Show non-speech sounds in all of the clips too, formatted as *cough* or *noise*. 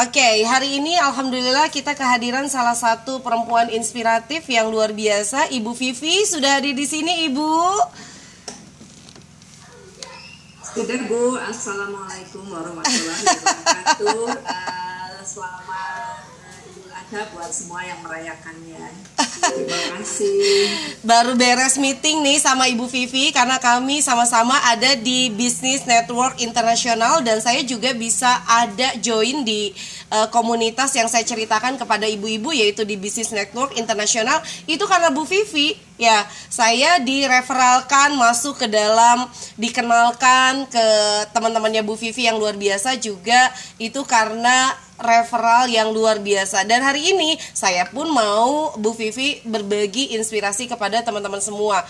Oke, hari ini alhamdulillah kita kehadiran salah satu perempuan inspiratif yang luar biasa, Ibu Vivi sudah hadir di sini, Ibu. Sudah Bu, Assalamualaikum warahmatullahi wabarakatuh. Uh, *laughs* selamat uh, Idul Adha buat semua yang merayakannya. Kasih. Baru beres meeting nih sama Ibu Vivi karena kami sama-sama ada di Business Network Internasional dan saya juga bisa ada join di uh, komunitas yang saya ceritakan kepada ibu-ibu yaitu di Business Network Internasional itu karena Bu Vivi ya saya direferalkan masuk ke dalam dikenalkan ke teman-temannya Bu Vivi yang luar biasa juga itu karena referral yang luar biasa. Dan hari ini saya pun mau Bu Vivi berbagi inspirasi kepada teman-teman semua.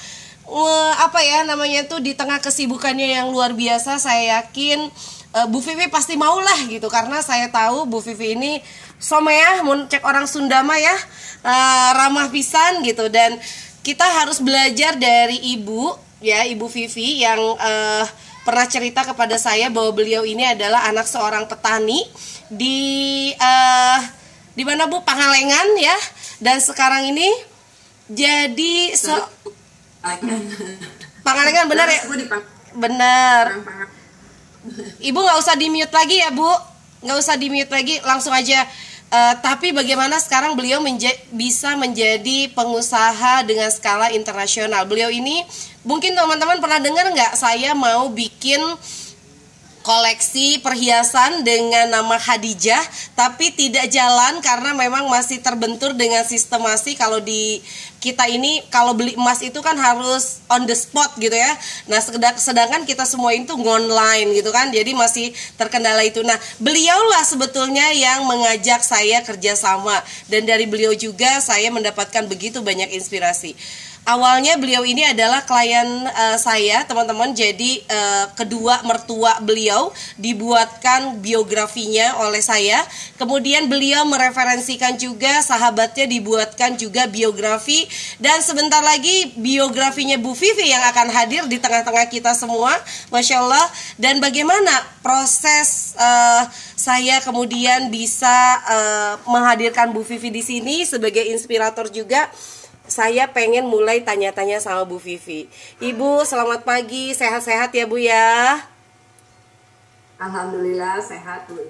Apa ya namanya tuh di tengah kesibukannya yang luar biasa saya yakin uh, Bu Vivi pasti mau lah gitu. Karena saya tahu Bu Vivi ini someah mau cek orang Sundama ya uh, ramah pisan gitu. Dan kita harus belajar dari ibu ya Ibu Vivi yang uh, pernah cerita kepada saya bahwa beliau ini adalah anak seorang petani di uh, di mana Bu? Pangalengan ya. Dan sekarang ini jadi so Pangalengan. Benar ya? Benar. Ibu nggak usah di mute lagi ya Bu? Nggak usah di mute lagi langsung aja Uh, tapi bagaimana sekarang beliau menja bisa menjadi pengusaha dengan skala internasional. Beliau ini mungkin teman-teman pernah dengar nggak saya mau bikin koleksi perhiasan dengan nama Hadijah tapi tidak jalan karena memang masih terbentur dengan sistemasi kalau di kita ini kalau beli emas itu kan harus on the spot gitu ya. Nah, sedangkan kita semua itu online gitu kan. Jadi masih terkendala itu. Nah, beliaulah sebetulnya yang mengajak saya kerjasama dan dari beliau juga saya mendapatkan begitu banyak inspirasi awalnya beliau ini adalah klien uh, saya teman-teman. Jadi uh, kedua mertua beliau dibuatkan biografinya oleh saya. Kemudian beliau mereferensikan juga sahabatnya dibuatkan juga biografi. Dan sebentar lagi biografinya Bu Vivi yang akan hadir di tengah-tengah kita semua Masya Allah. Dan bagaimana proses uh, saya kemudian bisa uh, menghadirkan Bu Vivi di sini sebagai inspirator juga saya pengen mulai tanya-tanya sama Bu Vivi. Ibu, selamat pagi, sehat-sehat ya Bu ya. Alhamdulillah sehat Bu.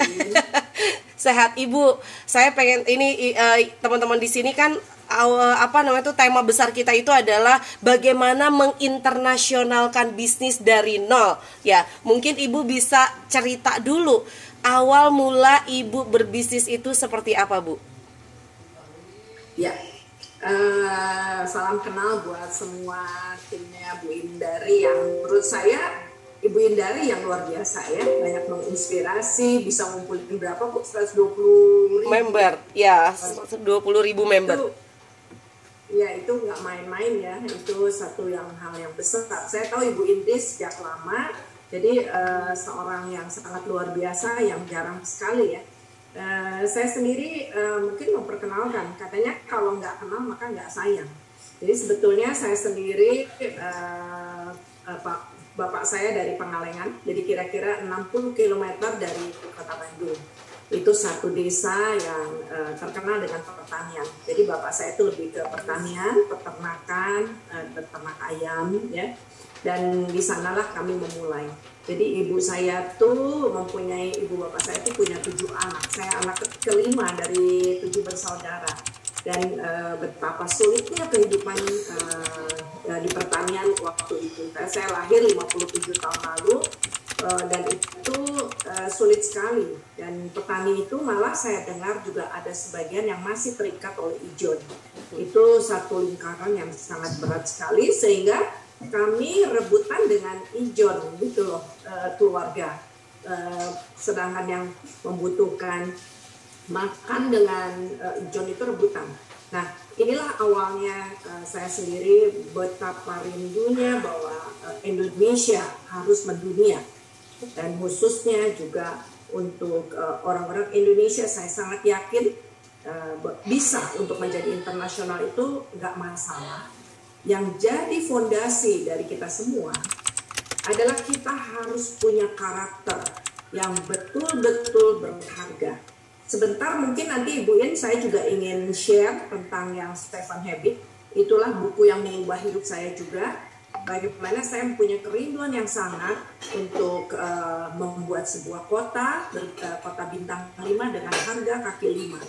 *laughs* sehat Ibu. Saya pengen ini uh, teman-teman di sini kan uh, apa namanya itu tema besar kita itu adalah bagaimana menginternasionalkan bisnis dari nol. Ya, mungkin Ibu bisa cerita dulu awal mula Ibu berbisnis itu seperti apa, Bu? Ya, Uh, salam kenal buat semua timnya Bu Indari yang menurut saya Ibu Indari yang luar biasa ya. Banyak menginspirasi bisa ngumpulin berapa Bu? 120 ribu? Member ya 20 ribu member. Itu, ya itu nggak main-main ya. Itu satu yang hal yang besar. Saya tahu Ibu Indri sejak lama jadi uh, seorang yang sangat luar biasa yang jarang sekali ya Uh, saya sendiri uh, mungkin memperkenalkan, katanya kalau nggak kenal maka nggak sayang. Jadi sebetulnya saya sendiri uh, uh, Pak bapak saya dari Pengalengan, jadi kira-kira 60 km dari kota Bandung. Itu satu desa yang uh, terkenal dengan pertanian. Jadi bapak saya itu lebih ke pertanian, peternakan, uh, peternak ayam, ya. Dan di sanalah kami memulai. Jadi ibu saya tuh mempunyai ibu bapak saya tuh punya tujuh anak. Saya anak kelima dari tujuh bersaudara dan e, betapa sulitnya kehidupan e, di pertanian waktu itu. Saya lahir 57 tahun lalu e, dan itu e, sulit sekali dan petani itu malah saya dengar juga ada sebagian yang masih terikat oleh ijon. Itu satu lingkaran yang sangat berat sekali sehingga kami rebutan dengan ijon gitu loh uh, keluarga. Uh, sedangkan yang membutuhkan makan dengan uh, ijon itu rebutan. Nah inilah awalnya saya sendiri betapa rindunya bahwa Indonesia harus mendunia. Dan khususnya juga untuk orang-orang Indonesia saya sangat yakin bisa untuk menjadi internasional itu nggak masalah yang jadi fondasi dari kita semua adalah kita harus punya karakter yang betul-betul berharga. sebentar mungkin nanti Ibu In saya juga ingin share tentang yang Stefan Habit. Itulah buku yang mengubah hidup saya juga. Bagaimana saya mempunyai kerinduan yang sangat untuk uh, membuat sebuah kota, uh, kota bintang 5 dengan harga kaki lima.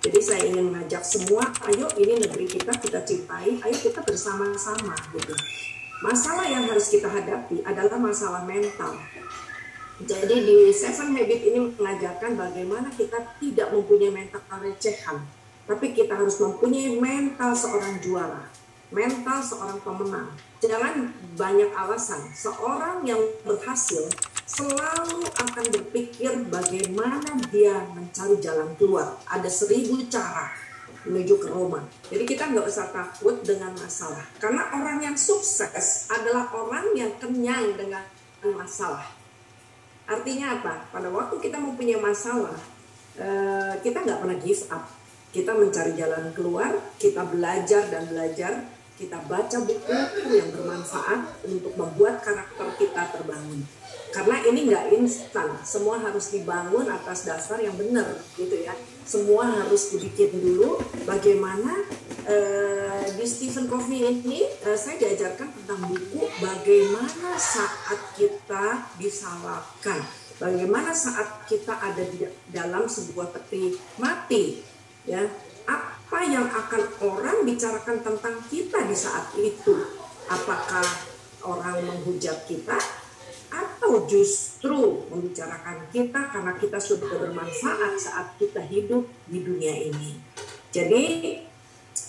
Jadi saya ingin mengajak semua, ayo ini negeri kita kita cintai, ayo kita bersama-sama gitu. Masalah yang harus kita hadapi adalah masalah mental jadi di Seven Habit ini mengajarkan bagaimana kita tidak mempunyai mental recehan, tapi kita harus mempunyai mental seorang juara, mental seorang pemenang. Jangan banyak alasan. Seorang yang berhasil selalu akan berpikir bagaimana dia mencari jalan keluar. Ada seribu cara menuju ke Roma. Jadi kita nggak usah takut dengan masalah. Karena orang yang sukses adalah orang yang kenyang dengan masalah Artinya apa? Pada waktu kita mempunyai masalah, eh, kita nggak pernah give up. Kita mencari jalan keluar, kita belajar dan belajar, kita baca buku yang bermanfaat untuk membuat karakter kita terbangun. Karena ini nggak instan, semua harus dibangun atas dasar yang benar, gitu ya. Semua harus dibikin dulu bagaimana uh, di Stephen Covey ini uh, saya diajarkan tentang buku bagaimana saat kita disalahkan, bagaimana saat kita ada di dalam sebuah peti mati, ya. Apa yang akan orang bicarakan tentang kita di saat itu, apakah orang menghujat kita atau justru membicarakan kita karena kita sudah bermanfaat saat kita hidup di dunia ini. Jadi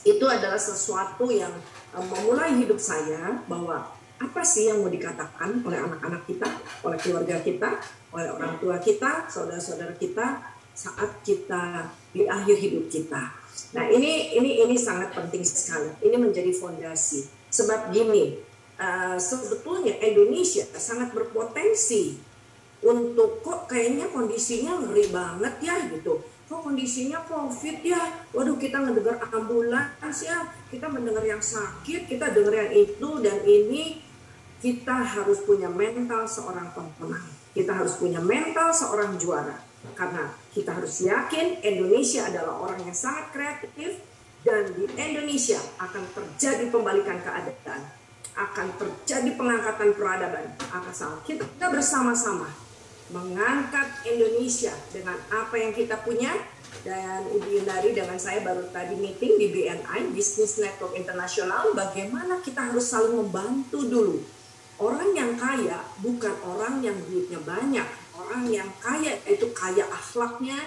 itu adalah sesuatu yang eh, memulai hidup saya bahwa apa sih yang mau dikatakan oleh anak-anak kita, oleh keluarga kita, oleh orang tua kita, saudara-saudara kita saat kita di akhir hidup kita. Nah ini ini ini sangat penting sekali. Ini menjadi fondasi. Sebab gini, uh, sebetulnya Indonesia sangat berpotensi untuk kok kayaknya kondisinya ngeri banget ya gitu. Kok kondisinya covid ya? Waduh kita mendengar ambulans ya. Kita mendengar yang sakit kita dengar yang itu dan ini. Kita harus punya mental seorang pemenang kita harus punya mental seorang juara. Karena kita harus yakin Indonesia adalah orang yang sangat kreatif dan di Indonesia akan terjadi pembalikan keadaan akan terjadi pengangkatan peradaban asal kita bersama-sama mengangkat Indonesia dengan apa yang kita punya. Dan Ibu Yundari dengan saya baru tadi meeting di BNI Business Network Internasional. Bagaimana kita harus saling membantu dulu? Orang yang kaya bukan orang yang duitnya banyak. Orang yang kaya itu kaya akhlaknya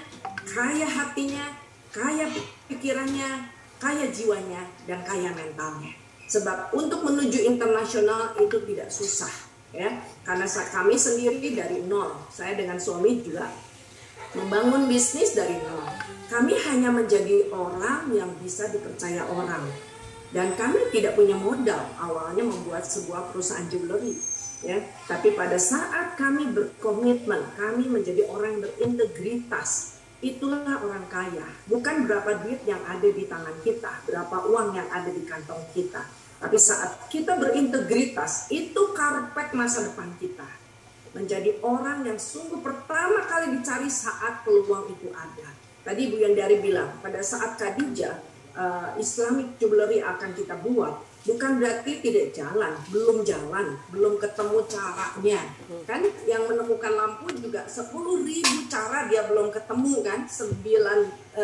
kaya hatinya kaya pikirannya kaya jiwanya dan kaya mentalnya Sebab untuk menuju internasional itu tidak susah ya. Karena kami sendiri dari nol. Saya dengan suami juga membangun bisnis dari nol. Kami hanya menjadi orang yang bisa dipercaya orang. Dan kami tidak punya modal awalnya membuat sebuah perusahaan jewelry ya. Tapi pada saat kami berkomitmen, kami menjadi orang yang berintegritas, itulah orang kaya. Bukan berapa duit yang ada di tangan kita, berapa uang yang ada di kantong kita. Tapi saat kita berintegritas, itu karpet masa depan kita. Menjadi orang yang sungguh pertama kali dicari saat peluang itu ada. Tadi Bu Yandari bilang, pada saat Khadijah, uh, Islamic Jewelry akan kita buat, bukan berarti tidak jalan, belum jalan, belum ketemu caranya. Kan yang menemukan lampu juga 10 ribu cara dia belum ketemu kan, 9.999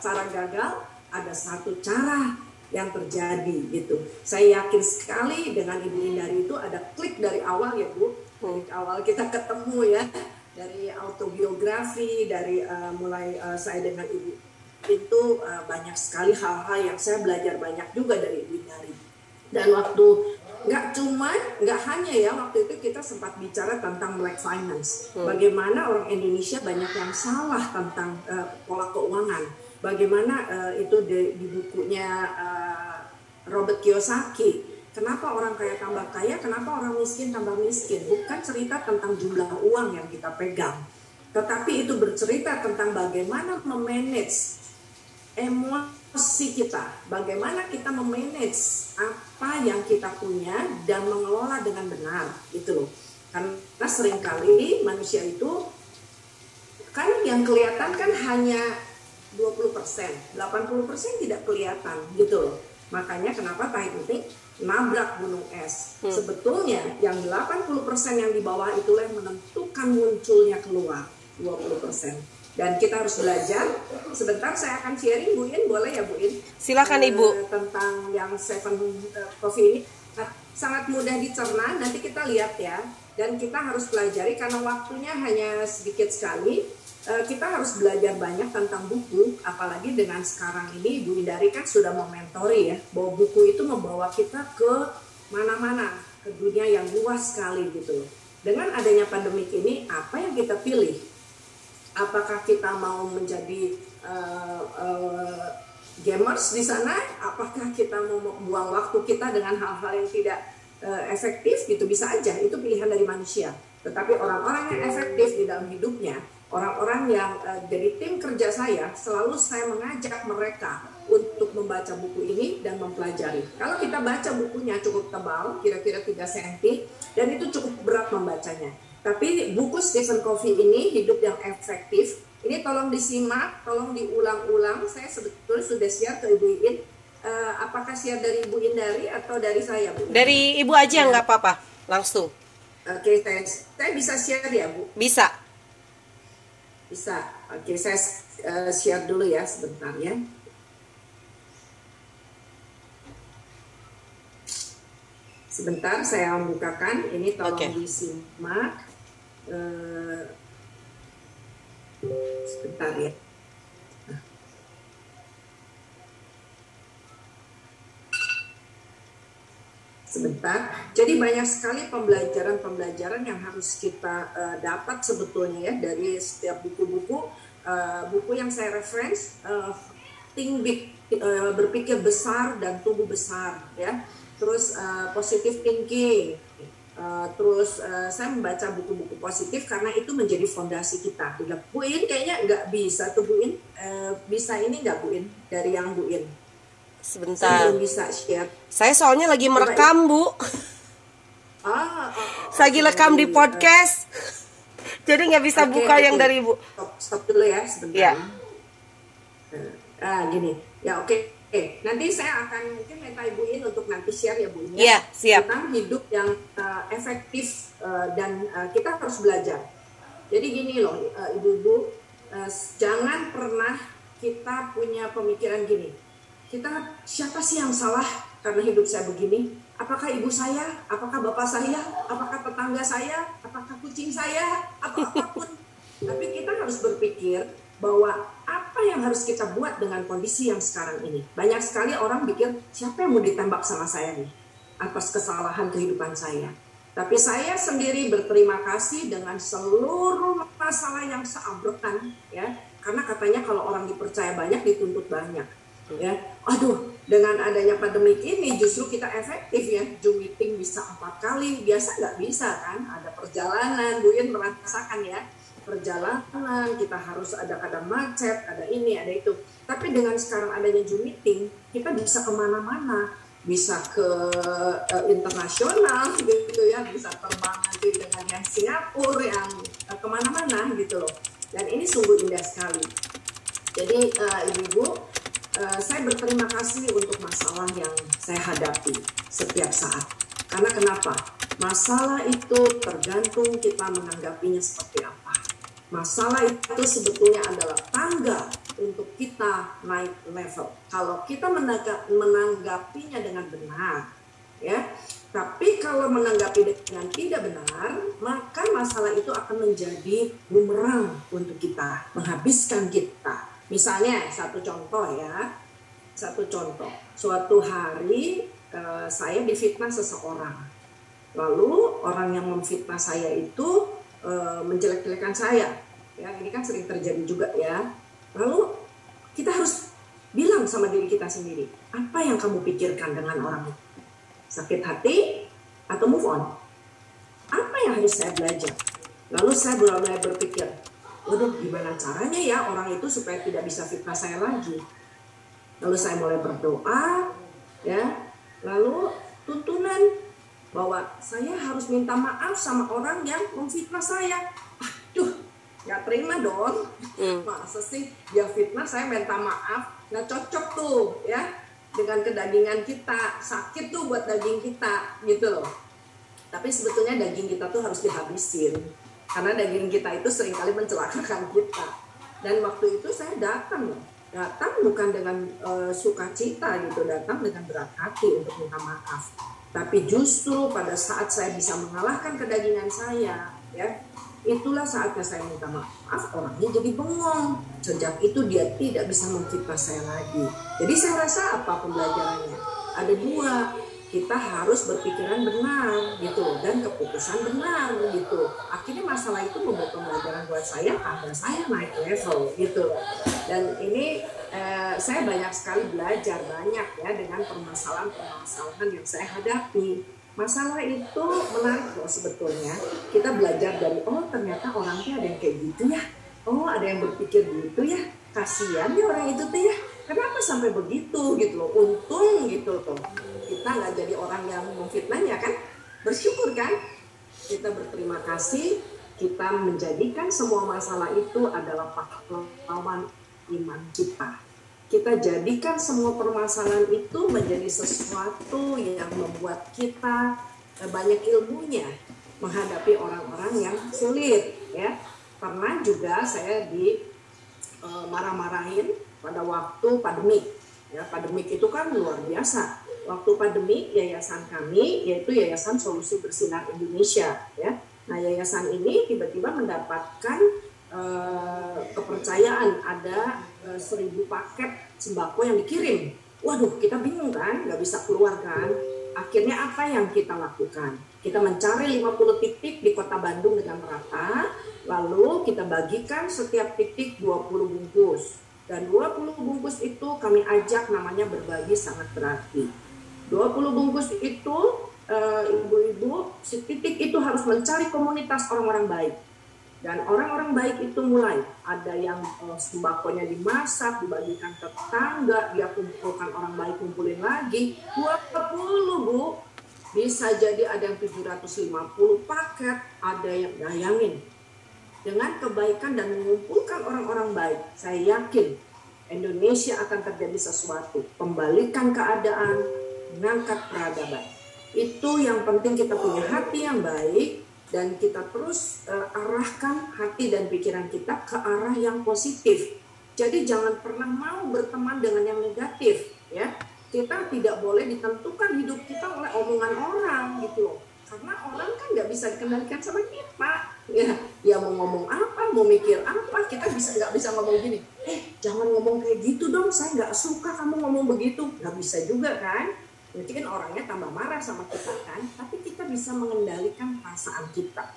cara gagal, ada satu cara yang terjadi gitu. Saya yakin sekali dengan Ibu Indari itu ada klik dari awal ya Bu. Dari awal kita ketemu ya dari autobiografi dari uh, mulai uh, saya dengan Ibu itu uh, banyak sekali hal-hal yang saya belajar banyak juga dari Ibu Indari. Dan waktu nggak cuma nggak hanya ya waktu itu kita sempat bicara tentang black finance. Hmm. Bagaimana orang Indonesia banyak yang salah tentang uh, pola keuangan bagaimana uh, itu di, di bukunya uh, Robert Kiyosaki Kenapa orang kaya tambah kaya, kenapa orang miskin tambah miskin? Bukan cerita tentang jumlah uang yang kita pegang. Tetapi itu bercerita tentang bagaimana memanage emosi kita. Bagaimana kita memanage apa yang kita punya dan mengelola dengan benar. Gitu loh. Karena sering kali manusia itu yang kelihatan kan hanya 20%, 80% tidak kelihatan gitu loh. Makanya kenapa Thai penting nabrak gunung es. Hmm. Sebetulnya yang 80% yang di bawah itulah yang menentukan munculnya keluar 20%. Dan kita harus belajar. Sebentar saya akan sharing Bu In, boleh ya Bu In? Silakan Ibu. Uh, tentang yang seven uh, coffee ini. Nah, sangat mudah dicerna, nanti kita lihat ya. Dan kita harus pelajari karena waktunya hanya sedikit sekali Eh, kita harus belajar banyak tentang buku, apalagi dengan sekarang ini Ibu Indari kan sudah mementori ya, bahwa buku itu membawa kita ke mana-mana, ke dunia yang luas sekali gitu Dengan adanya pandemik ini, apa yang kita pilih? Apakah kita mau menjadi uh, uh, gamers di sana? Apakah kita mau buang waktu kita dengan hal-hal yang tidak uh, efektif gitu? Bisa aja, itu pilihan dari manusia. Tetapi orang-orang yang efektif di dalam hidupnya, orang-orang yang uh, jadi tim kerja saya selalu saya mengajak mereka untuk membaca buku ini dan mempelajari. Kalau kita baca bukunya cukup tebal, kira-kira 3 cm dan itu cukup berat membacanya. Tapi buku Stephen Covey ini hidup yang efektif. Ini tolong disimak, tolong diulang-ulang. Saya sebetulnya sudah share ke Ibu In. Uh, apakah share dari Ibu Indari atau dari saya, Bu? Dari Ibu aja nggak apa-apa, langsung. Oke, okay, saya, saya bisa share ya, Bu? Bisa. Bisa. Oke, saya uh, share dulu ya sebentar ya. Sebentar saya membukakan. Ini tolong okay. disimak. Uh, sebentar ya. Sebentar. Jadi banyak sekali pembelajaran-pembelajaran yang harus kita uh, dapat sebetulnya ya dari setiap buku-buku uh, buku yang saya reference uh, think big uh, berpikir besar dan tumbuh besar ya. Terus uh, positive thinking. Uh, terus uh, saya membaca buku-buku positif karena itu menjadi fondasi kita. Buin kayaknya nggak bisa tuh Buin. Uh, bisa ini nggak Buin dari yang Buin? Sebentar. Saya bisa share. Saya soalnya lagi merekam, Bu. Ah, ah, ah, *laughs* Saya lagi rekam di podcast. *laughs* Jadi nggak bisa okay, buka okay. yang dari Ibu. Stop, stop dulu ya sebentar. Ya. Ah, gini. Ya, oke. Okay. Oke, nanti saya akan mungkin minta ibuin untuk nanti share ya Bu. Iya, siap. Tentang hidup yang uh, efektif uh, dan uh, kita harus belajar. Jadi gini loh, uh, ibu-ibu, uh, jangan pernah kita punya pemikiran gini kita siapa sih yang salah karena hidup saya begini? Apakah ibu saya? Apakah bapak saya? Apakah tetangga saya? Apakah kucing saya? Atau apa pun. Tapi kita harus berpikir bahwa apa yang harus kita buat dengan kondisi yang sekarang ini. Banyak sekali orang pikir siapa yang mau ditembak sama saya nih atas kesalahan kehidupan saya. Tapi saya sendiri berterima kasih dengan seluruh masalah yang seabrekan ya. Karena katanya kalau orang dipercaya banyak dituntut banyak ya. Aduh dengan adanya pandemi ini justru kita efektif ya. Zoom meeting bisa empat kali. Biasa nggak bisa kan? Ada perjalanan. Bu In merasakan ya. Perjalanan. Kita harus ada kadang macet ada ini ada itu. Tapi dengan sekarang adanya Zoom meeting kita bisa ke mana-mana. Bisa ke uh, internasional gitu ya. Bisa terbang nanti dengan yang Singapura yang uh, ke mana-mana gitu loh. Dan ini sungguh indah sekali. Jadi uh, ibu-ibu Eh, saya berterima kasih untuk masalah yang saya hadapi setiap saat. Karena kenapa? Masalah itu tergantung kita menanggapinya seperti apa. Masalah itu sebetulnya adalah tangga untuk kita naik level. Kalau kita menanggapinya dengan benar, ya. Tapi kalau menanggapi dengan tidak benar, maka masalah itu akan menjadi bumerang untuk kita, menghabiskan kita Misalnya satu contoh ya, satu contoh. Suatu hari uh, saya difitnah seseorang. Lalu orang yang memfitnah saya itu uh, menjelek-jelekan saya. Ya, ini kan sering terjadi juga ya. Lalu kita harus bilang sama diri kita sendiri, apa yang kamu pikirkan dengan orang itu? Sakit hati atau move on? Apa yang harus saya belajar? Lalu saya mulai berpikir, waduh gimana caranya ya orang itu supaya tidak bisa fitnah saya lagi? Lalu saya mulai berdoa ya. Lalu tuntunan bahwa saya harus minta maaf sama orang yang memfitnah saya. Aduh nggak terima dong. Hmm. masa sih dia fitnah saya minta maaf. Nggak cocok tuh ya dengan kedagingan kita. Sakit tuh buat daging kita gitu loh. Tapi sebetulnya daging kita tuh harus dihabisin karena daging kita itu sering kali mencelakakan kita. Dan waktu itu saya datang loh. Datang bukan dengan uh, sukacita gitu datang dengan berat hati untuk minta maaf. Tapi justru pada saat saya bisa mengalahkan kedagingan saya ya itulah saatnya saya minta maaf orangnya jadi bengong. Sejak itu dia tidak bisa memfitnah saya lagi. Jadi saya rasa apa pembelajarannya? Ada dua kita harus berpikiran benar gitu. Dan keputusan benar gitu. Akhirnya masalah itu membuat pembelajaran buat saya karena saya naik level gitu. Dan ini eh, saya banyak sekali belajar banyak ya dengan permasalahan-permasalahan yang saya hadapi. Masalah itu menarik loh sebetulnya. Kita belajar dari oh ternyata orangnya ada yang kayak gitu ya. Oh ada yang berpikir gitu ya. Kasihan ya orang itu tuh ya kenapa sampai begitu gitu loh? Untung gitu tuh kita nggak jadi orang yang memfitnahnya kan? Bersyukur kan? Kita berterima kasih kita menjadikan semua masalah itu adalah pahlawan iman kita. Kita jadikan semua permasalahan itu menjadi sesuatu yang membuat kita eh, banyak ilmunya menghadapi orang-orang yang sulit ya. Pernah juga saya di uh, marah-marahin pada waktu pandemik ya pandemik itu kan luar biasa waktu pandemik yayasan kami yaitu yayasan solusi bersinar Indonesia ya nah yayasan ini tiba-tiba mendapatkan uh, kepercayaan ada uh, seribu paket sembako yang dikirim. Waduh, kita bingung kan, nggak bisa keluar kan. Akhirnya apa yang kita lakukan? Kita mencari 50 titik di kota Bandung dengan merata, lalu kita bagikan setiap titik 20 bungkus. Dan 20 bungkus itu kami ajak namanya berbagi sangat berarti. 20 bungkus itu eh, ibu-ibu, si titik itu harus mencari komunitas orang-orang baik. Dan orang-orang baik itu mulai. Ada yang uh, sembakonya dimasak dibagikan ke tetangga dia kumpulkan orang baik kumpulin lagi. 20 bu. Bisa jadi ada yang 750 paket ada yang bayangin dengan kebaikan dan mengumpulkan orang-orang baik saya yakin Indonesia akan terjadi sesuatu kembalikan keadaan mengangkat peradaban itu yang penting kita punya hati yang baik dan kita terus uh, arahkan hati dan pikiran kita ke arah yang positif. Jadi jangan pernah mau berteman dengan yang negatif, ya. Kita tidak boleh ditentukan hidup kita oleh omongan orang gitu loh. Karena orang kan nggak bisa dikendalikan sama kita, ya. Ya mau ngomong apa, mau mikir apa, kita bisa nggak bisa ngomong gini. Eh, jangan ngomong kayak gitu dong. Saya nggak suka kamu ngomong begitu. Nggak bisa juga kan Berarti kan orangnya tambah marah sama kita kan, tapi kita bisa mengendalikan perasaan kita.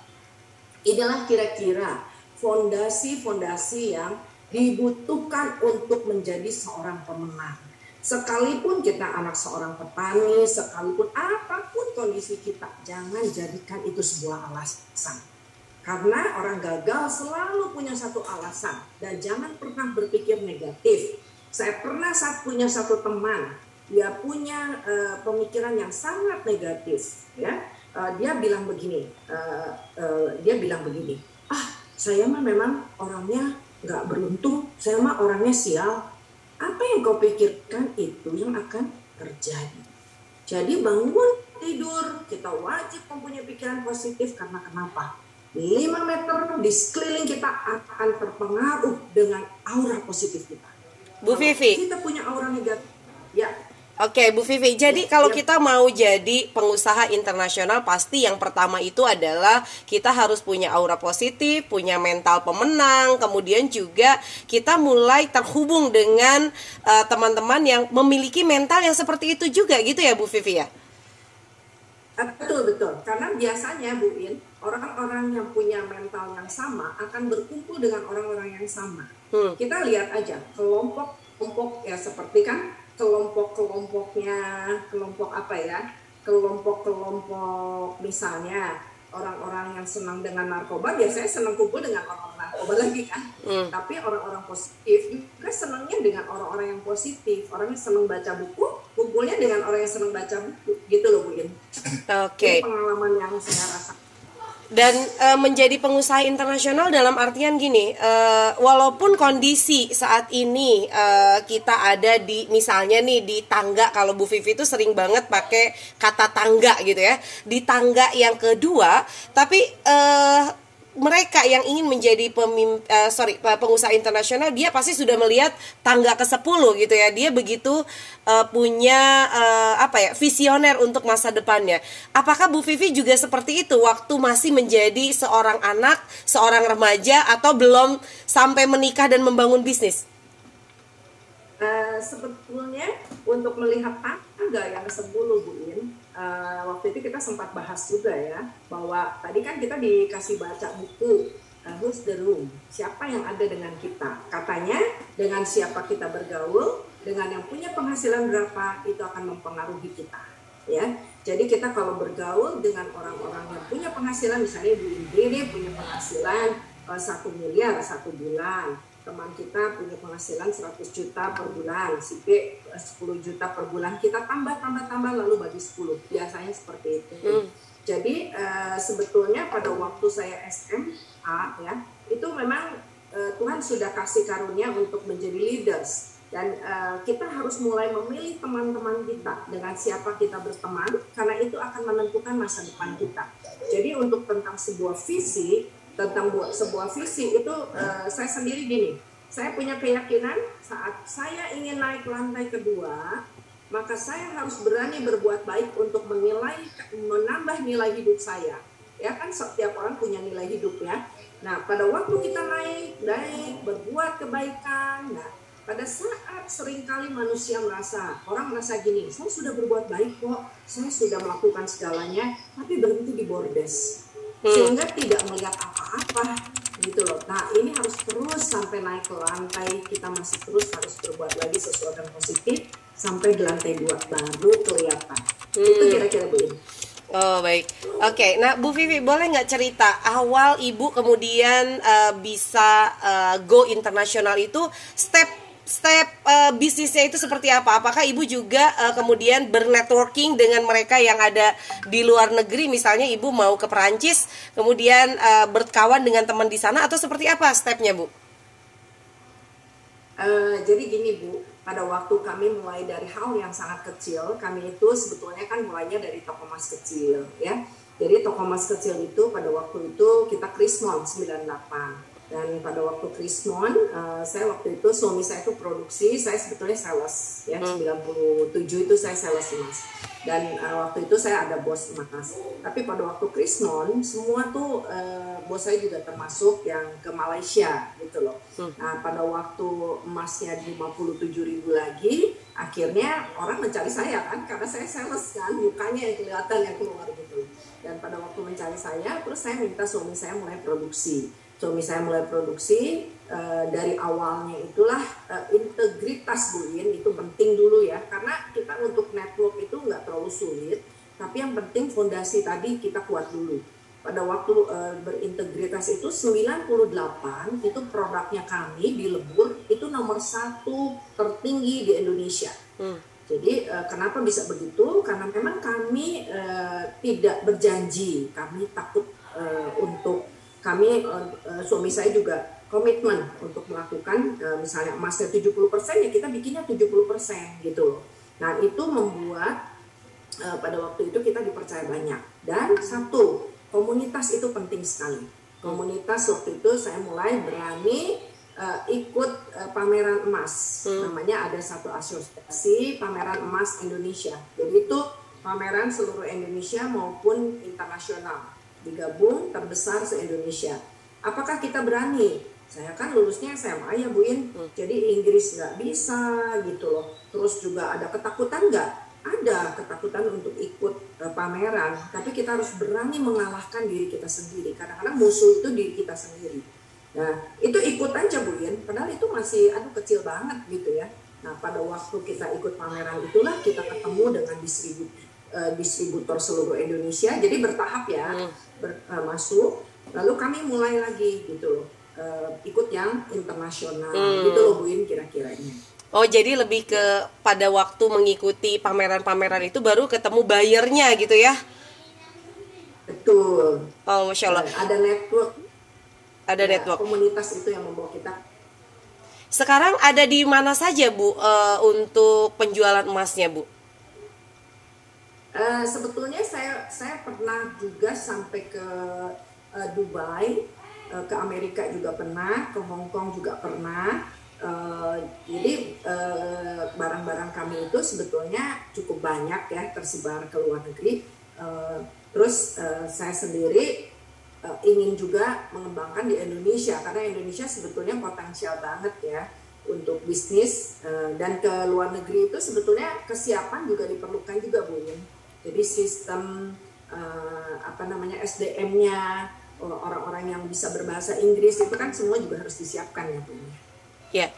Inilah kira-kira fondasi-fondasi yang dibutuhkan untuk menjadi seorang pemenang. Sekalipun kita anak seorang petani, sekalipun apa pun kondisi kita, jangan jadikan itu sebuah alasan. Karena orang gagal selalu punya satu alasan. Dan jangan pernah berpikir negatif. Saya pernah saat punya satu teman. Dia punya uh, pemikiran yang sangat negatif ya. Uh, dia bilang begini uh, uh, dia bilang begini ah saya mah memang orangnya nggak beruntung. Saya mah orangnya sial apa yang kau pikirkan itu yang akan terjadi? Jadi bangun tidur. Kita wajib mempunyai pikiran positif karena kenapa? 5 meter di sekeliling kita akan terpengaruh dengan aura positif kita. Bu Vivi. kita punya aura negatif ya Oke, Bu Vivi. Jadi kalau kita mau jadi pengusaha internasional, pasti yang pertama itu adalah kita harus punya aura positif, punya mental pemenang, kemudian juga kita mulai terhubung dengan uh, teman-teman yang memiliki mental yang seperti itu juga, gitu ya, Bu Vivi ya? Betul betul. Karena biasanya Bu In, orang-orang yang punya mental yang sama akan berkumpul dengan orang-orang yang sama. Hmm. Kita lihat aja kelompok kelompok ya seperti kan kelompok-kelompoknya, kelompok apa ya? Kelompok-kelompok misalnya orang-orang yang senang dengan narkoba biasanya senang kumpul dengan orang-orang narkoba lagi kan. Hmm. Tapi orang-orang positif juga senangnya dengan orang-orang yang positif. Orang yang senang baca buku kumpulnya dengan orang yang senang baca buku gitu loh Bu Oke. Okay. pengalaman yang saya rasa. Dan uh, menjadi pengusaha internasional dalam artian gini uh, walaupun kondisi saat ini uh, kita ada di misalnya nih di tangga kalau Bu Vivi itu sering banget pakai kata tangga gitu ya. Di tangga yang kedua tapi uh, mereka yang ingin menjadi pemim, uh, sorry pengusaha internasional dia pasti sudah melihat tangga ke 10 gitu ya. Dia begitu uh, punya uh, apa ya visioner untuk masa depannya. Apakah Bu Vivi juga seperti itu? Waktu masih menjadi seorang anak seorang remaja atau belum sampai menikah dan membangun bisnis? Uh, sebetulnya untuk melihat tangga yang ke 10 Bu In uh, waktu itu kita sempat bahas juga ya bahwa tadi kan kita dikasih baca buku uh, Who's the Room? Siapa yang ada dengan kita? Katanya dengan siapa kita bergaul dengan yang punya penghasilan berapa itu akan mempengaruhi kita ya. Jadi kita kalau bergaul dengan orang-orang yang punya penghasilan misalnya Bu Indri punya penghasilan uh, satu miliar satu bulan teman kita punya penghasilan 100 juta per bulan, si B 10 eh, juta per bulan, kita tambah tambah tambah lalu bagi 10. Biasanya seperti itu. Hmm. Jadi uh, sebetulnya pada waktu saya SMA ya, itu memang uh, Tuhan sudah kasih karunia untuk menjadi leaders dan uh, kita harus mulai memilih teman-teman kita dengan siapa kita berteman karena itu akan menentukan masa depan kita. Jadi untuk tentang sebuah visi tentang buat sebuah visi itu uh, saya sendiri gini. Saya punya keyakinan saat saya ingin naik lantai kedua maka saya harus berani berbuat baik untuk menilai menambah nilai hidup saya. Ya kan setiap orang punya nilai hidup ya. Nah pada waktu kita naik naik berbuat kebaikan nah pada saat sering kali manusia merasa orang merasa gini saya sudah berbuat baik kok saya sudah melakukan segalanya tapi berhenti di bordes. Sehingga tidak melihat apa-apa gitu loh. Nah ini harus terus sampai naik ke lantai kita masih terus harus berbuat lagi sesuatu yang positif sampai di lantai dua baru kelihatan. Hmm. Itu kira-kira Bu Oh baik, oke. Okay. Nah Bu Vivi boleh nggak cerita awal ibu kemudian uh, bisa uh, go internasional itu step step uh, bisnisnya itu seperti apa? Apakah ibu juga uh, kemudian bernetworking dengan mereka yang ada di luar negeri? Misalnya ibu mau ke Perancis, kemudian uh, berkawan dengan teman di sana atau seperti apa stepnya bu? Uh, jadi gini bu, pada waktu kami mulai dari hal yang sangat kecil, kami itu sebetulnya kan mulainya dari toko emas kecil, ya. Jadi toko emas kecil itu pada waktu itu kita Krismon 98 dan pada waktu Krismon uh, saya waktu itu suami saya itu produksi saya sebetulnya sales ya hmm. 97 itu saya sales mas. Dan uh, waktu itu saya ada bos emas tapi pada waktu Krismon semua tuh uh, bos saya juga termasuk yang ke Malaysia gitu loh. Hmm. nah pada waktu emasnya 57 ribu lagi akhirnya orang mencari saya kan karena saya sales kan mukanya yang kelihatan yang keluar gitu dan pada waktu mencari saya terus saya minta suami saya mulai produksi suami saya mulai produksi uh, dari awalnya itulah uh, integritas Bu In itu penting dulu ya. Karena kita untuk network itu nggak terlalu sulit tapi yang penting fondasi tadi kita kuat dulu. Pada waktu uh, berintegritas itu 98 itu produknya kami di Lebur itu nomor satu tertinggi di Indonesia. Hmm. jadi uh, kenapa bisa begitu? Karena memang kami uh, tidak berjanji kami takut uh, untuk kami uh, uh, suami saya juga komitmen untuk melakukan uh, misalnya emasnya 70% ya kita bikinnya 70% gitu loh. Nah, itu membuat uh, pada waktu itu kita dipercaya banyak. Dan satu, komunitas itu penting sekali. Komunitas waktu itu saya mulai berani uh, ikut uh, pameran emas. Hmm. Namanya ada satu asosiasi pameran emas Indonesia. Jadi itu pameran seluruh Indonesia maupun internasional digabung terbesar se-Indonesia. Apakah kita berani? Saya kan lulusnya SMA ya Bu In, hmm. jadi Inggris nggak bisa gitu loh. Terus juga ada ketakutan nggak? Ada ketakutan untuk ikut uh, pameran, tapi kita harus berani mengalahkan diri kita sendiri. Kadang-kadang musuh itu diri kita sendiri. Nah, itu ikut aja Bu In, padahal itu masih aduh kecil banget gitu ya. Nah, pada waktu kita ikut pameran itulah kita ketemu dengan distributor uh, distributor seluruh Indonesia. Jadi bertahap ya. Hmm ber, uh, masuk lalu kami mulai lagi gitu uh, ikut yang internasional. Hmm. gitu loh Buin kira-kiranya. Oh jadi lebih ke pada waktu mengikuti pameran-pameran itu baru ketemu bayarnya gitu ya? betul. Oh masya allah. Ada network. Ada ya, network. komunitas itu yang membawa kita. Sekarang ada di mana saja bu uh, untuk penjualan emasnya bu? uh, sebetulnya saya saya pernah juga sampai ke uh, Dubai uh, ke Amerika juga pernah ke Hong Kong juga pernah Uh, jadi barang-barang uh, kami itu sebetulnya cukup banyak ya tersebar ke luar negeri. Uh, terus uh, saya sendiri uh, ingin juga mengembangkan di Indonesia karena Indonesia sebetulnya potensial banget ya untuk bisnis dan ke luar negeri itu sebetulnya kesiapan juga diperlukan juga Bu. Jadi sistem uh, apa namanya SDM-nya orang-orang yang bisa berbahasa Inggris itu kan semua juga harus disiapkan ya Bu. Ya.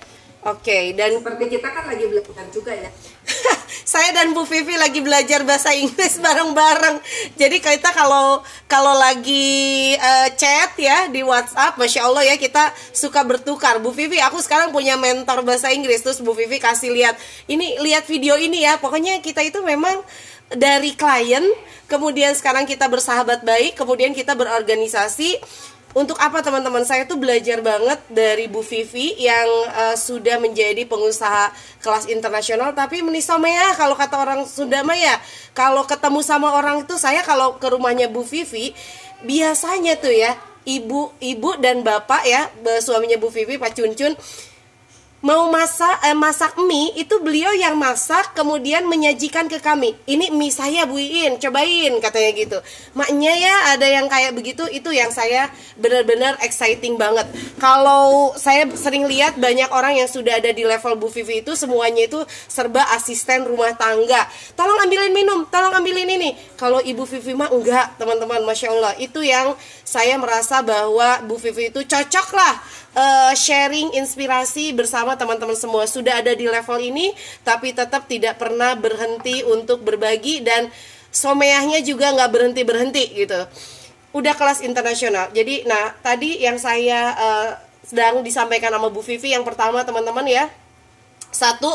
Oke, okay, dan seperti kita kan lagi belajar juga ya. *laughs* saya dan Bu Vivi lagi belajar bahasa Inggris *laughs* bareng-bareng. Jadi kita kalau kalau lagi uh, chat ya di WhatsApp, masya Allah ya kita suka bertukar. Bu Vivi, aku sekarang punya mentor bahasa Inggris, terus Bu Vivi kasih lihat ini lihat video ini ya. Pokoknya kita itu memang dari klien, kemudian sekarang kita bersahabat baik, kemudian kita berorganisasi untuk apa teman-teman? Saya tuh belajar banget dari Bu Vivi yang uh, sudah menjadi pengusaha kelas internasional tapi menisomea kalau kata orang Sunda mah ya. Kalau ketemu sama orang itu saya kalau ke rumahnya Bu Vivi biasanya tuh ya ibu ibu dan bapak ya suaminya Bu Vivi Pak Cuncun mau masak eh, masak mie itu beliau yang masak kemudian menyajikan ke kami. Ini mie saya buin cobain katanya gitu. Maknya ya ada yang kayak begitu itu yang saya benar-benar exciting banget. Kalau saya sering lihat banyak orang yang sudah ada di level Bu Vivi itu semuanya itu serba asisten rumah tangga. Tolong ambilin minum tolong ambilin ini. Kalau Ibu Vivi mah enggak teman-teman masya Allah. Itu yang saya merasa bahwa Bu Vivi itu cocok lah uh, sharing inspirasi bersama teman-teman semua. Sudah ada di level ini tapi tetap tidak pernah berhenti untuk berbagi dan someahnya juga nggak berhenti berhenti gitu. Udah kelas internasional. Jadi nah tadi yang saya uh, sedang disampaikan sama Bu Vivi yang pertama teman-teman ya. Satu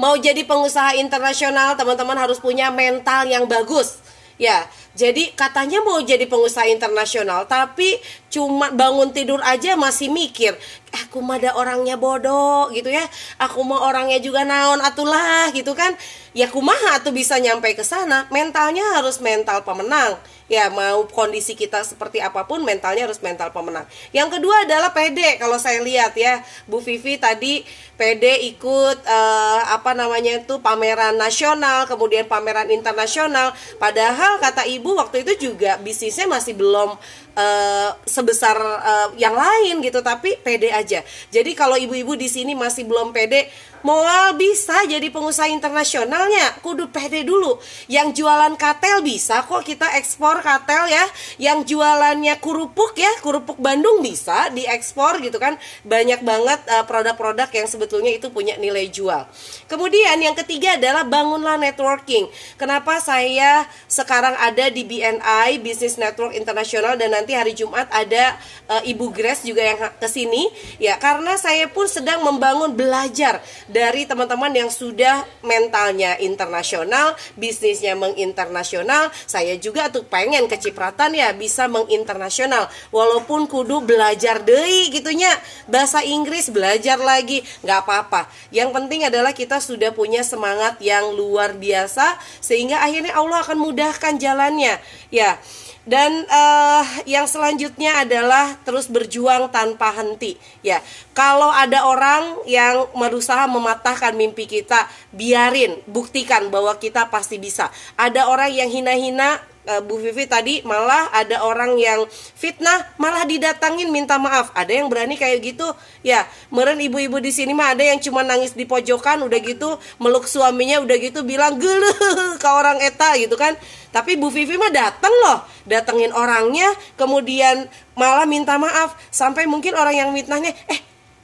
mau jadi pengusaha internasional teman-teman harus punya mental yang bagus. Ya jadi katanya mau jadi pengusaha internasional tapi cuma bangun tidur aja masih mikir aku mah ada orangnya bodoh gitu ya. Aku mau orangnya juga naon atulah gitu kan. Ya kumaha tuh bisa nyampe ke sana. Mentalnya harus mental pemenang. Ya mau kondisi kita seperti apa pun mentalnya harus mental pemenang. Yang kedua adalah PD kalau saya lihat ya. Bu Vivi tadi PD ikut uh, apa namanya itu pameran nasional, kemudian pameran internasional. Padahal kata ibu waktu itu juga bisnisnya masih belum uh, sebesar uh, yang lain gitu, tapi PD aja. Jadi kalau ibu-ibu di sini masih belum PD, Moal bisa jadi pengusaha internasionalnya, kudu pede dulu. Yang jualan katel bisa kok kita ekspor katel ya. Yang jualannya kurupuk ya, kurupuk Bandung bisa diekspor gitu kan. Banyak banget eh, produk-produk yang sebetulnya itu punya nilai jual. Kemudian yang ketiga adalah bangunlah networking. Kenapa saya sekarang ada di BNI Business Network Internasional dan nanti hari Jumat ada uh, Ibu Grace juga yang ke sini ya karena saya pun sedang membangun belajar dari teman-teman yang sudah mentalnya internasional, bisnisnya menginternasional. Saya juga tuh pengen kecipratan ya bisa menginternasional. Walaupun kudu belajar deh gitunya bahasa Inggris belajar lagi nggak apa-apa. Yang penting adalah kita sudah punya semangat yang luar biasa sehingga akhirnya Allah akan mudahkan jalannya. Ya. Dan uh, yang selanjutnya adalah terus berjuang tanpa henti. Ya, kalau ada orang yang berusaha mematahkan mimpi kita, biarin, buktikan bahwa kita pasti bisa. Ada orang yang hina-hina uh, Bu Vivi tadi malah ada orang yang fitnah malah didatangin minta maaf. Ada yang berani kayak gitu. Ya meren ibu-ibu di sini mah ada yang cuma nangis di pojokan udah gitu meluk suaminya udah gitu bilang gele ke orang eta gitu kan. Tapi Bu Vivi mah datang loh datengin orangnya kemudian malah minta maaf. Sampai mungkin orang yang fitnahnya eh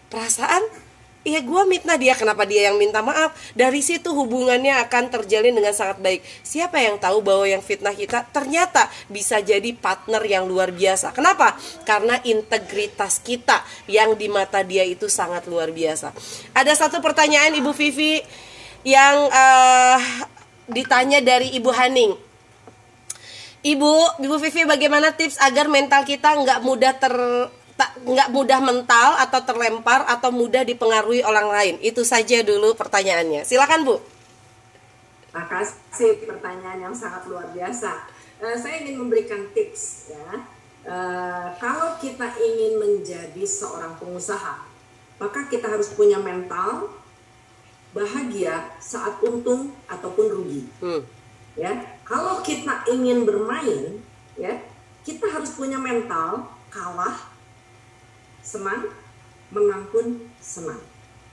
perasaan Iya gue mitnah dia kenapa dia yang minta maaf? Dari situ hubungannya akan terjalin dengan sangat baik. Siapa yang tahu bahwa yang fitnah kita ternyata bisa jadi partner yang luar biasa? Kenapa? Karena integritas kita yang di mata dia itu sangat luar biasa. Ada satu pertanyaan Ibu Vivi yang uh, ditanya dari Ibu Haning. Ibu, Ibu Vivi bagaimana tips agar mental kita nggak mudah ter tak nggak mudah mental atau terlempar atau mudah dipengaruhi orang lain? Itu saja dulu pertanyaannya. Silakan Bu. Makasih pertanyaan yang sangat luar biasa. Uh, saya ingin memberikan tips ya. Uh, kalau kita ingin menjadi seorang pengusaha, maka kita harus punya mental bahagia saat untung ataupun rugi. Hmm. Ya, kalau kita ingin bermain, ya kita harus punya mental kalah senang, menang pun senang.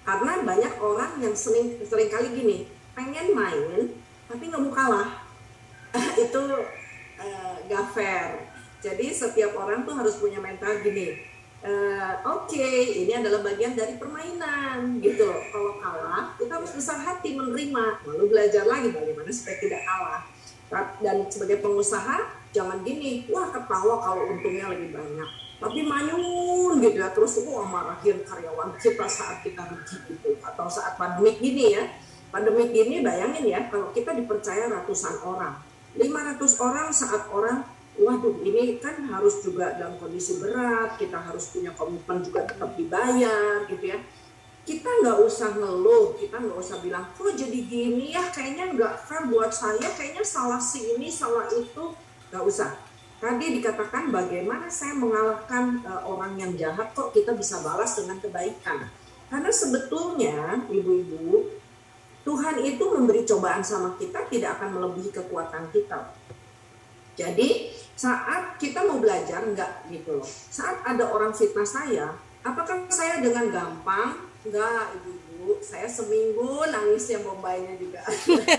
Karena banyak orang yang sering sering kali gini, pengen main tapi nggak mau kalah. *laughs* itu uh, gak fair. Jadi setiap orang tuh harus punya mental gini. Uh, Oke, okay, ini adalah bagian dari permainan gitu. Kalau kalah, kita harus besar hati menerima, lalu belajar lagi bagaimana supaya tidak kalah. Dan sebagai pengusaha, jangan gini, wah ketawa kalau untungnya lebih banyak tapi manyun gitu ya terus wah marahin karyawan kita saat kita rugi gitu atau saat pandemik gini ya. Pandemik gini bayangin ya kalau kita dipercaya ratusan orang 500 orang saat orang waduh ini kan harus juga dalam kondisi berat kita harus punya komitmen juga tetap dibayar gitu ya. Kita nggak usah ngeluh kita nggak usah bilang kok jadi gini ya kayaknya nggak fair buat saya kayaknya salah si ini salah itu. Nggak usah Tadi dikatakan bagaimana saya mengalahkan uh, orang yang jahat kok kita bisa balas dengan kebaikan. Karena sebetulnya ibu-ibu Tuhan itu memberi cobaan sama kita tidak akan melebihi kekuatan kita. Jadi saat kita mau belajar enggak gitu loh. Saat ada orang fitnah saya, apakah saya dengan gampang? Enggak, ibu-ibu. Saya seminggu nangis yang bombaynya juga.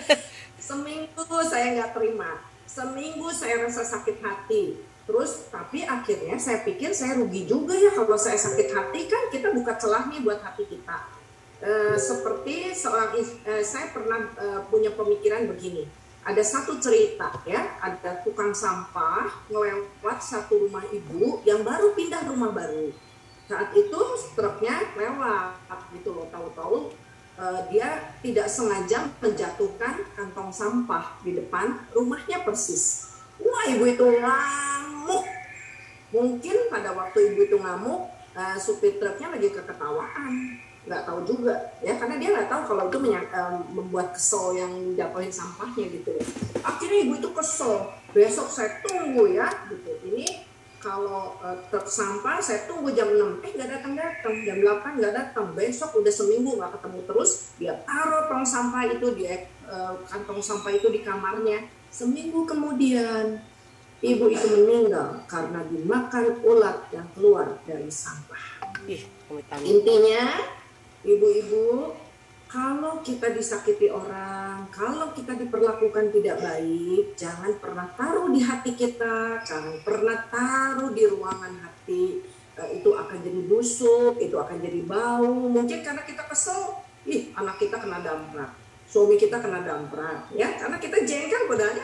*laughs* seminggu saya nggak terima seminggu saya rasa sakit hati. Terus tapi akhirnya saya pikir saya rugi juga ya kalau saya sakit hati. Kan kita buka celah nih buat hati kita. E, seperti seorang e, saya pernah e, punya pemikiran begini. Ada satu cerita ya ada tukang sampah ngelewat satu rumah ibu yang baru pindah rumah baru. Saat itu truknya lewat gitu loh tahu-tahu uh, dia tidak sengaja menjatuhkan kantong sampah di depan rumahnya persis. Wah ibu itu ngamuk. Mungkin pada waktu ibu itu ngamuk, uh, supir truknya lagi keketawaan. Nggak tahu juga ya karena dia nggak tahu kalau itu menyak, uh, membuat kesel yang jatuhin sampahnya gitu ya. Akhirnya ibu itu kesel. Besok saya tunggu ya gitu. Ini kalau uh, truk sampah saya tunggu jam 6 eh nggak datang datang. Jam 8 nggak datang. Besok udah seminggu nggak ketemu terus dia taruh tong sampah itu di uh, kantong sampah itu di kamarnya. Seminggu kemudian ibu itu meninggal karena dimakan ulat yang keluar dari sampah. Intinya ibu-ibu kalau kita disakiti orang, kalau kita diperlakukan tidak baik, jangan pernah taruh di hati kita, jangan pernah taruh di ruangan hati. Eh, itu akan jadi busuk, itu akan jadi bau. Mungkin karena kita kesel, ih anak kita kena damprat, suami kita kena damprat, ya karena kita jengkel padahal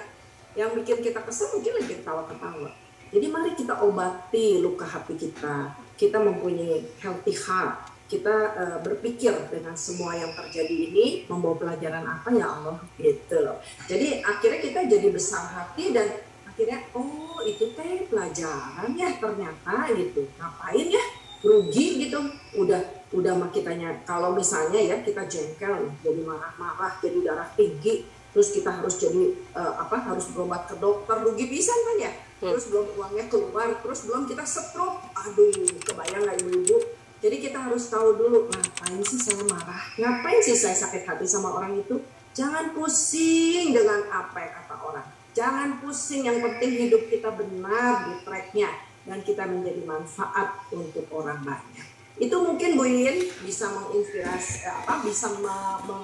yang bikin kita kesel mungkin lagi ketawa-ketawa. Jadi mari kita obati luka hati kita. Kita mempunyai healthy heart kita uh, berpikir dengan semua yang terjadi ini membawa pelajaran apa ya Allah gitu loh. Jadi akhirnya kita jadi besar hati dan akhirnya oh itu teh pelajaran ya ternyata gitu. Ngapain ya rugi gitu. Udah udah mah kitanya kalau misalnya ya kita jengkel jadi marah-marah jadi darah tinggi terus kita harus jadi uh, apa harus berobat ke dokter rugi pisan kan ya hmm. terus belum uangnya keluar terus belum kita stroke aduh kebayang nggak ibu-ibu jadi kita harus tahu dulu ngapain sih saya marah, ngapain sih saya sakit hati sama orang itu. Jangan pusing dengan apa yang kata orang. Jangan pusing, yang penting hidup kita benar di tracknya dan kita menjadi manfaat untuk orang banyak. Itu mungkin Bu Yin bisa menginspirasi eh, apa bisa me, me,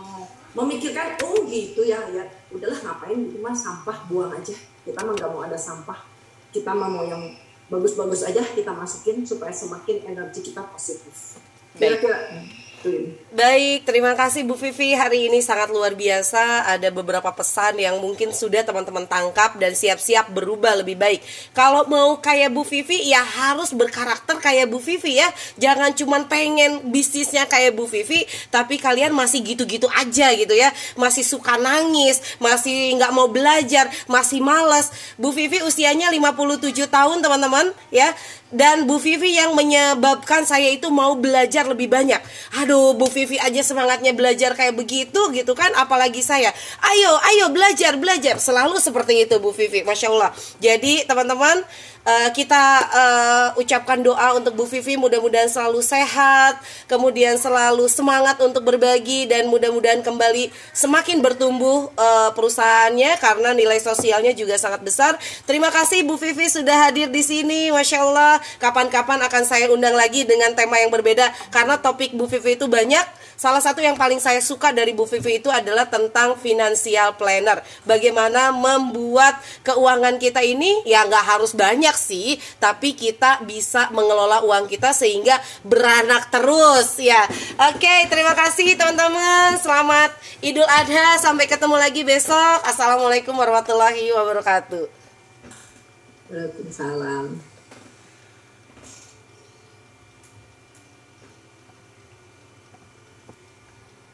memikirkan oh gitu ya ya udahlah ngapain itu mah sampah buang aja. Kita mah nggak mau ada sampah. Kita mah mau yang bagus-bagus aja kita masukin supaya semakin energi kita positif. Kira-kira Baik, terima kasih Bu Vivi. Hari ini sangat luar biasa. Ada beberapa pesan yang mungkin sudah teman-teman tangkap dan siap-siap berubah lebih baik. Kalau mau kayak Bu Vivi, ya harus berkarakter kayak Bu Vivi ya. Jangan cuman pengen bisnisnya kayak Bu Vivi, tapi kalian masih gitu-gitu aja gitu ya. Masih suka nangis, masih nggak mau belajar, masih malas. Bu Vivi usianya 57 tahun teman-teman ya dan Bu Vivi yang menyebabkan saya itu mau belajar lebih banyak. Aduh, Bu Vivi aja semangatnya belajar kayak begitu gitu kan, apalagi saya. Ayo, ayo belajar, belajar. Selalu seperti itu Bu Vivi, masya Allah. Jadi teman-teman uh, kita uh, ucapkan doa untuk Bu Vivi mudah-mudahan selalu sehat, kemudian selalu semangat untuk berbagi dan mudah-mudahan kembali semakin bertumbuh uh, perusahaannya karena nilai sosialnya juga sangat besar. Terima kasih Bu Vivi sudah hadir di sini, masya Allah. Kapan-kapan akan saya undang lagi dengan tema yang berbeda karena topik Bu Vivi itu banyak Salah satu yang paling saya suka dari Bu Vivi itu adalah tentang financial planner. Bagaimana membuat keuangan kita ini ya nggak harus banyak sih, tapi kita bisa mengelola uang kita sehingga beranak terus ya. Oke, terima kasih teman-teman. Selamat Idul Adha. Sampai ketemu lagi besok. Assalamualaikum warahmatullahi wabarakatuh. Waalaikumsalam.